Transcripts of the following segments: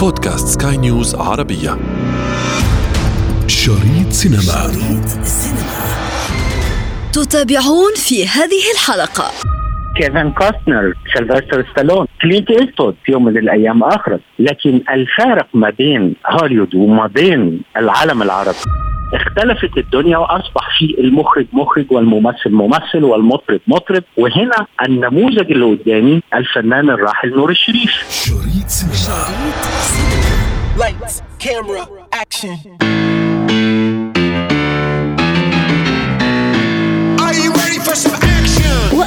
بودكاست سكاي نيوز عربية. شريط سينما. شريط تتابعون في هذه الحلقة. كيفن كوستنر سيلفستر ستالون كلينت إيستوود في يوم من الأيام أخرج لكن الفارق ما بين هوليوود وما بين العالم العربي. اختلفت الدنيا واصبح في المخرج مخرج والممثل ممثل والمطرب مطرب وهنا النموذج اللي قدامي الفنان الراحل نور الشريف شريط سينما Lights, camera, action. Are you ready for some action?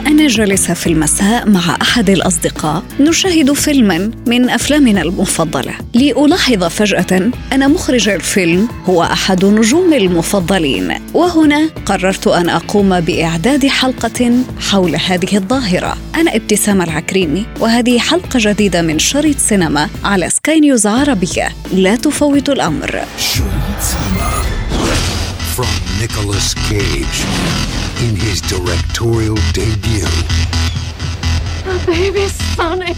وأنا جالسة في المساء مع أحد الأصدقاء. نشاهد فيلما من أفلامنا المفضلة. لألاحظ فجأة أن مخرج الفيلم هو أحد نجوم المفضلين. وهنا قررت أن أقوم بإعداد حلقة حول هذه الظاهرة. أنا ابتسام العكريمي وهذه حلقة جديدة من شريط سينما على سكاي نيوز عربية. لا تفوت الأمر. from Nicolas Cage in his directorial debut. Oh, baby Sonic.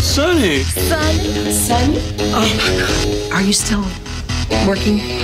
Sonic. Sonic. Sonic. Oh my God. Are you still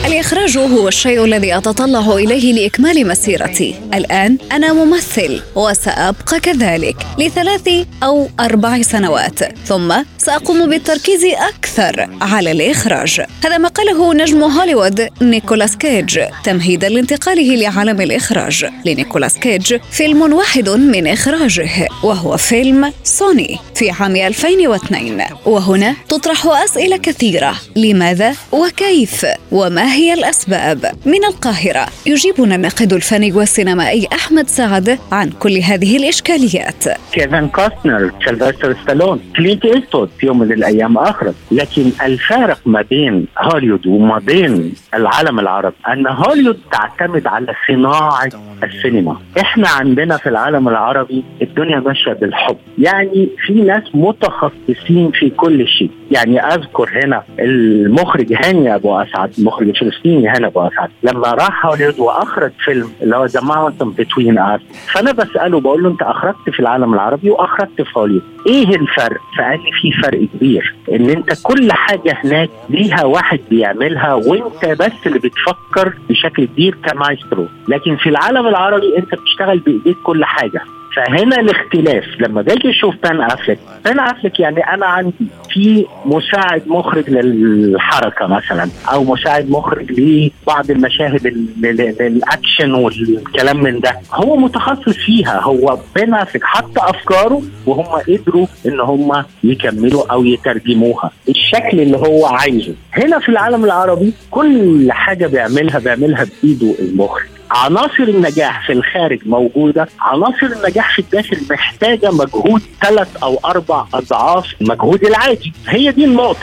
الإخراج هو الشيء الذي أتطلع إليه لإكمال مسيرتي. الآن أنا ممثل وسأبقى كذلك لثلاث أو أربع سنوات ثم سأقوم بالتركيز أكثر على الإخراج. هذا ما قاله نجم هوليوود نيكولاس كيج تمهيدا لانتقاله لعالم الإخراج. لنيكولاس كيج فيلم واحد من إخراجه وهو فيلم سوني في عام 2002 وهنا تطرح أسئلة كثيرة لماذا وكيف وما هي الأسباب؟ من القاهرة يجيبنا الناقد الفني والسينمائي أحمد سعد عن كل هذه الإشكاليات. كيفن كوستنر سيلفستر ستالون كلينت إيستود في يوم من الأيام أخرج لكن الفارق ما بين هوليوود وما بين العالم العربي أن هوليوود تعتمد على صناعة السينما. إحنا عندنا في العالم العربي الدنيا ماشية بالحب. يعني في ناس متخصصين في كل شيء. يعني أذكر هنا المخرج هاني أبو أسعد المخرج الفلسطيني هاني أبو أسعد لما راح هوليوود وأخرج فيلم اللي هو The Mountain Between Us فأنا بسأله بقول له أنت أخرجت في العالم العربي وأخرجت في هوليوود إيه الفرق؟ فقال لي في فرق كبير إن أنت كل حاجة هناك ليها واحد بيعملها وأنت بس اللي بتفكر بشكل كبير كمايسترو. لكن في العالم العربي أنت بتشتغل بإيديك كل حاجة. فهنا الاختلاف. لما باجي أشوف بان افلك بان افلك يعني أنا عندي في مساعد مخرج للحركة مثلا أو مساعد مخرج لبعض المشاهد ال- ال- ال- الأكشن والكلام من ده. هو متخصص فيها. هو بان افلك حط أفكاره وهم قدروا إن هم يكملوا أو يترجموها. الشكل اللي هو عايزه. هنا في العالم العربي كل حاجة بيعملها بيعملها بإيده المخرج. عناصر النجاح في الخارج موجودة عناصر النجاح في الداخل محتاجة مجهود ثلاث أو أربع أضعاف المجهود العادي هي دي سينما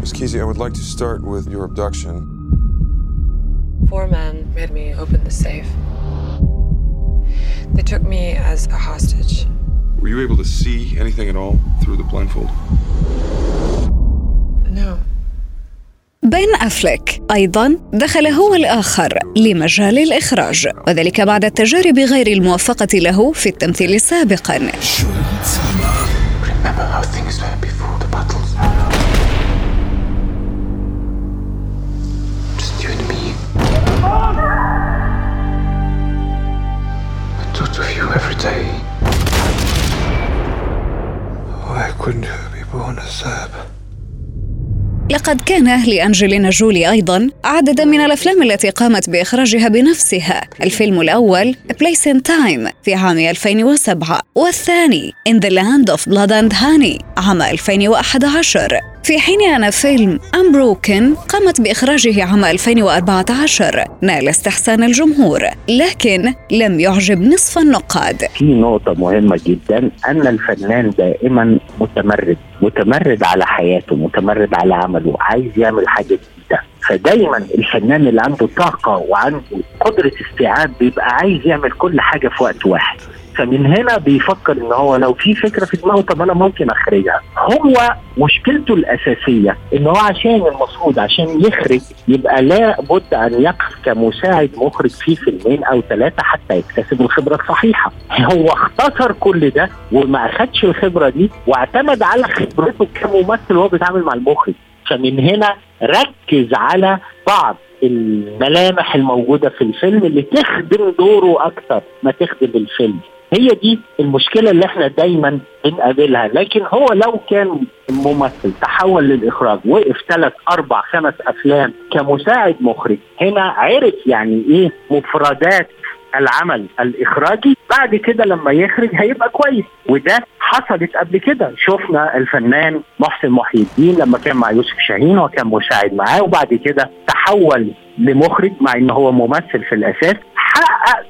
Miss Kesey, I would like to start with your abduction. Four men made me open the safe. They took me as a hostage. Were you able to see anything at all through the blindfold? بين أفليك أيضا دخل هو الآخر لمجال الإخراج وذلك بعد التجارب غير الموفقة له في التمثيل سابقا I couldn't be born a Serb. لقد كان لأنجلينا جولي أيضا عددا من الأفلام التي قامت بإخراجها بنفسها. الفيلم الأول Place in Time في عام 2007 والثاني In the Land of Blood and Honey. عام 2011 في حين أن فيلم Unbroken قامت بإخراجه عام 2014 نال استحسان الجمهور لكن لم يعجب نصف النقاد. في نقطة مهمة جدا أن الفنان دائما متمرد متمرد على حياته متمرد على عمله عايز يعمل حاجة جديدة. فدايما الفنان اللي عنده طاقة وعنده قدرة استيعاب بيبقى عايز يعمل كل حاجة في وقت واحد. فمن هنا بيفكر إن هو لو في فكرة في دماغه طب أنا ممكن أخرجها. هو مشكلته الأساسية إن هو عشان المفروض عشان يخرج يبقى لابد أن يقف كمساعد مخرج في فيلمين أو ثلاثة حتى يكتسب الخبرة الصحيحة. هو اختصر كل ده وما أخدش الخبرة دي واعتمد على خبرته كممثل وهو بيتعامل مع المخرج. فمن هنا ركز على بعض الملامح الموجودة في الفيلم اللي تخدم دوره أكتر ما تخدم الفيلم. هي دي المشكلة اللي إحنا دايما بنقابلها. لكن هو لو كان ممثل تحول للإخراج وقف ثلاث أربع خمس أفلام كمساعد مخرج هنا عرف يعني إيه مفردات العمل الإخراجي. بعد كده لما يخرج هيبقى كويس. وده حصلت قبل كده. شفنا الفنان محسن محي الدين لما كان مع يوسف شاهين وكان مساعد معاه وبعد كده تحول لمخرج مع إن هو ممثل في الأساس.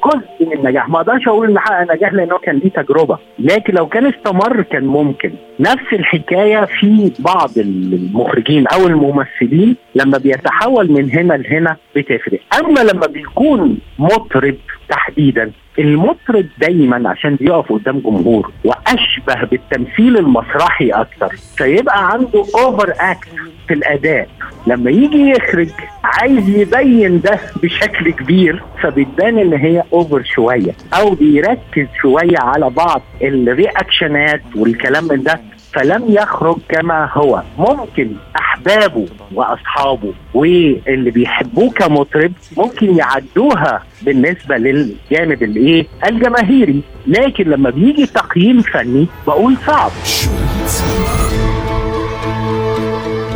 جزء من النجاح. ما أقدرش أقول إن حقق نجاح لأنه كان ليه تجربة. لكن لو كان استمر كان ممكن. نفس الحكاية في بعض المخرجين أو الممثلين لما بيتحول من هنا لهنا بتفرق. أما لما بيكون مطرب تحديدا المطرب دايما عشان بيقف قدام جمهور وأشبه بالتمثيل المسرحي أكتر فيبقى عنده اوفر اكت في الأداء. لما يجي يخرج عايز يبين ده بشكل كبير فبتبان إن هي over شوية أو بيركز شوية على بعض الرياكشنات والكلام من ده. فلم يخرج كما هو. ممكن أحبابه وأصحابه واللي بيحبوه كمطرب ممكن يعدوها بالنسبة للجانب الايه الجماهيري. لكن لما بيجي تقييم فني بقول صعب.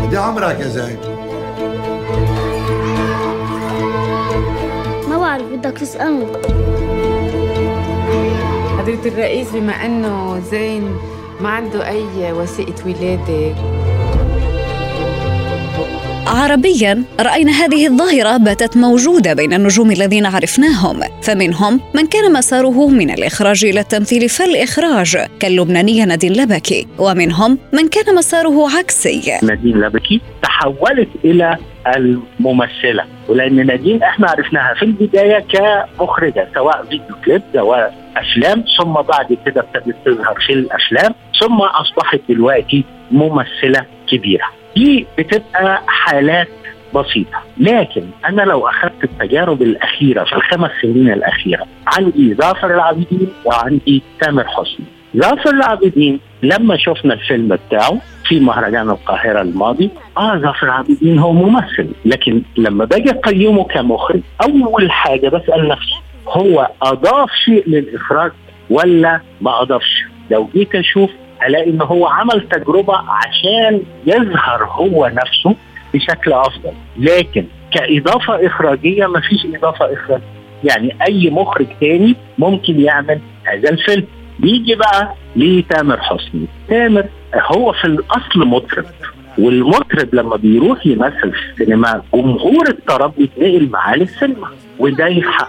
قد عمرك يا زين بدك تسألني؟ حضرة الرئيس بما أنه زين ما عنده أي وثيقة ولادة. عربيا رأينا هذه الظاهرة باتت موجودة بين النجوم الذين عرفناهم. فمنهم من كان مساره من الإخراج إلى التمثيل فالإخراج كاللبنانية نادين لبكي. ومنهم من كان مساره عكسي. نادين لبكي تحولت إلى الممثلة. ولأن نادين إحنا عرفناها في البداية كمخرجة سواء فيديو كليب سواء أفلام ثم بعد كده ابتدت تظهر في الأفلام ثم أصبحت دلوقتي ممثلة كبيرة. دي بتبقى حالات بسيطة. لكن أنا لو أخذت التجارب الأخيرة في الخمس سنين الأخيرة عندي ظافر العابدين وعندي تامر حسني. ظافر العابدين لما شفنا الفيلم بتاعه في مهرجان القاهرة الماضي آه ظافر العابدين هو ممثل. لكن لما باجي أقيمه كمخرج أول حاجة بسأل نفسي هو أضاف شيء للإخراج ولا ما أضافش؟ لو جيت أشوف ألاقي ان هو عمل تجربة عشان يظهر هو نفسه بشكل أفضل. لكن كإضافة إخراجية ما فيش إضافة إخراجية. يعني أي مخرج تاني ممكن يعمل هذا الفيلم. بيجي بقى لتامر حسني. تامر هو في الأصل مطرب والمطرب لما بيروح يمثل في السينما جمهور الطرب بيتنقل معاه للسينما وده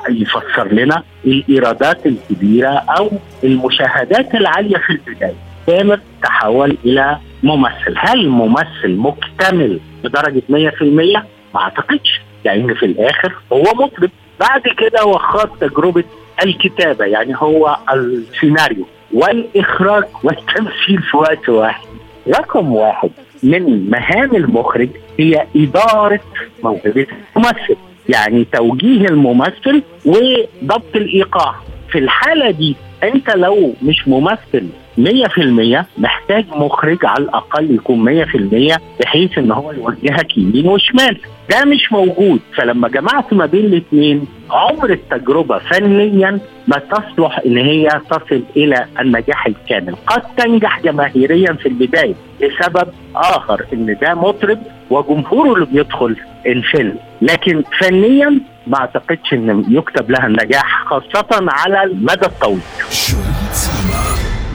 يفسر لنا الإيرادات الكبيرة أو المشاهدات العالية في البداية. تامر تحول إلى ممثل. هل ممثل مكتمل بدرجة 100% ما أعتقدش لأن في الآخر هو مطرب. بعد كده هو خاض تجربة الكتابة يعني هو السيناريو. والإخراج والتمثيل في وقت واحد. رقم واحد من مهام المخرج هي إدارة موهبة الممثل يعني توجيه الممثل وضبط الإيقاع. في الحالة دي أنت لو مش ممثل 100% محتاج مخرج على الأقل يكون 100% بحيث إن هو يوجهك يمين وشمال. ده مش موجود. فلما جمعت ما بين الاثنين عمر التجربة فنيا ما تصلح إن هي تصل إلى النجاح الكامل. قد تنجح جماهيريا في البداية لسبب آخر إن ده مطرب وجمهوره اللي بيدخل الفيلم. لكن فنيا ما أعتقدش إن يكتب لها النجاح خاصة على المدى الطويل.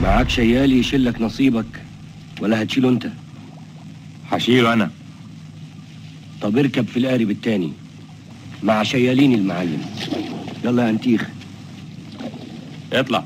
معاك شيال يشيلك نصيبك ولا هتشيله انت. هشيله أنا. طب اركب في القارب التاني مع شيالين المعلم. يلا يا أنتيخ. اطلع.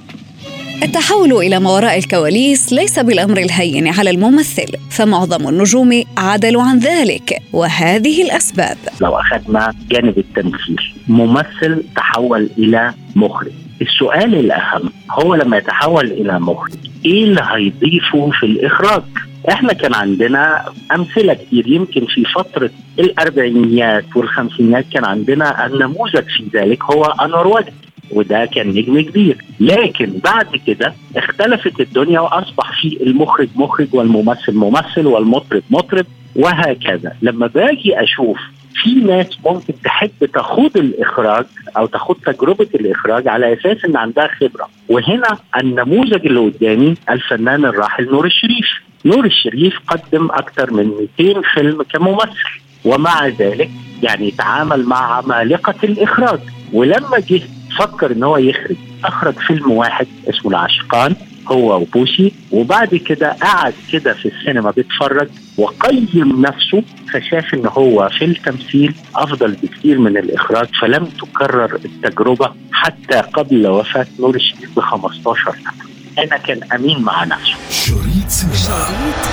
التحول إلى ما وراء الكواليس ليس بالأمر الهين على الممثل فمعظم النجوم عدلوا عن ذلك وهذه الأسباب. لو أخذنا جانب التمثيل ممثل تحول إلى مخرج. السؤال الأهم هو لما يتحول إلى مخرج إيه اللي هيضيفه في الإخراج؟ إحنا كان عندنا أمثلة كتير يمكن في فترة الأربعينيات والخمسينات كان عندنا النموذج في ذلك هو انور وجدي وده كان نجم كبير. لكن بعد كده اختلفت الدنيا وأصبح في المخرج مخرج والممثل ممثل والمطرب مطرب وهكذا. لما باجي أشوف في ناس ممكن تحب تخوض الإخراج أو تخوض تجربة الإخراج على أساس إن عندها خبرة. وهنا النموذج اللي قدامي الفنان الراحل نور الشريف. نور الشريف قدم أكثر من 200 فيلم كممثل ومع ذلك يعني تعامل مع عمالقة الإخراج. ولما جه فكر إن هو يخرج أخرج فيلم واحد اسمه العشقان هو وبوسي وبعد كده قعد كده في السينما بيتفرج وقيم نفسه فشاف إن هو في التمثيل أفضل بكثير من الإخراج فلم تكرر التجربة حتى قبل وفاة نور الشريف ب 15 سنة. أنا كان أمين مع نفسه. شريط سينما.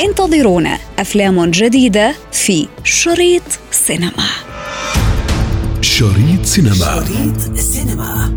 انتظرونا أفلام جديدة في شريط سينما. شريط سينما. شريط سينما.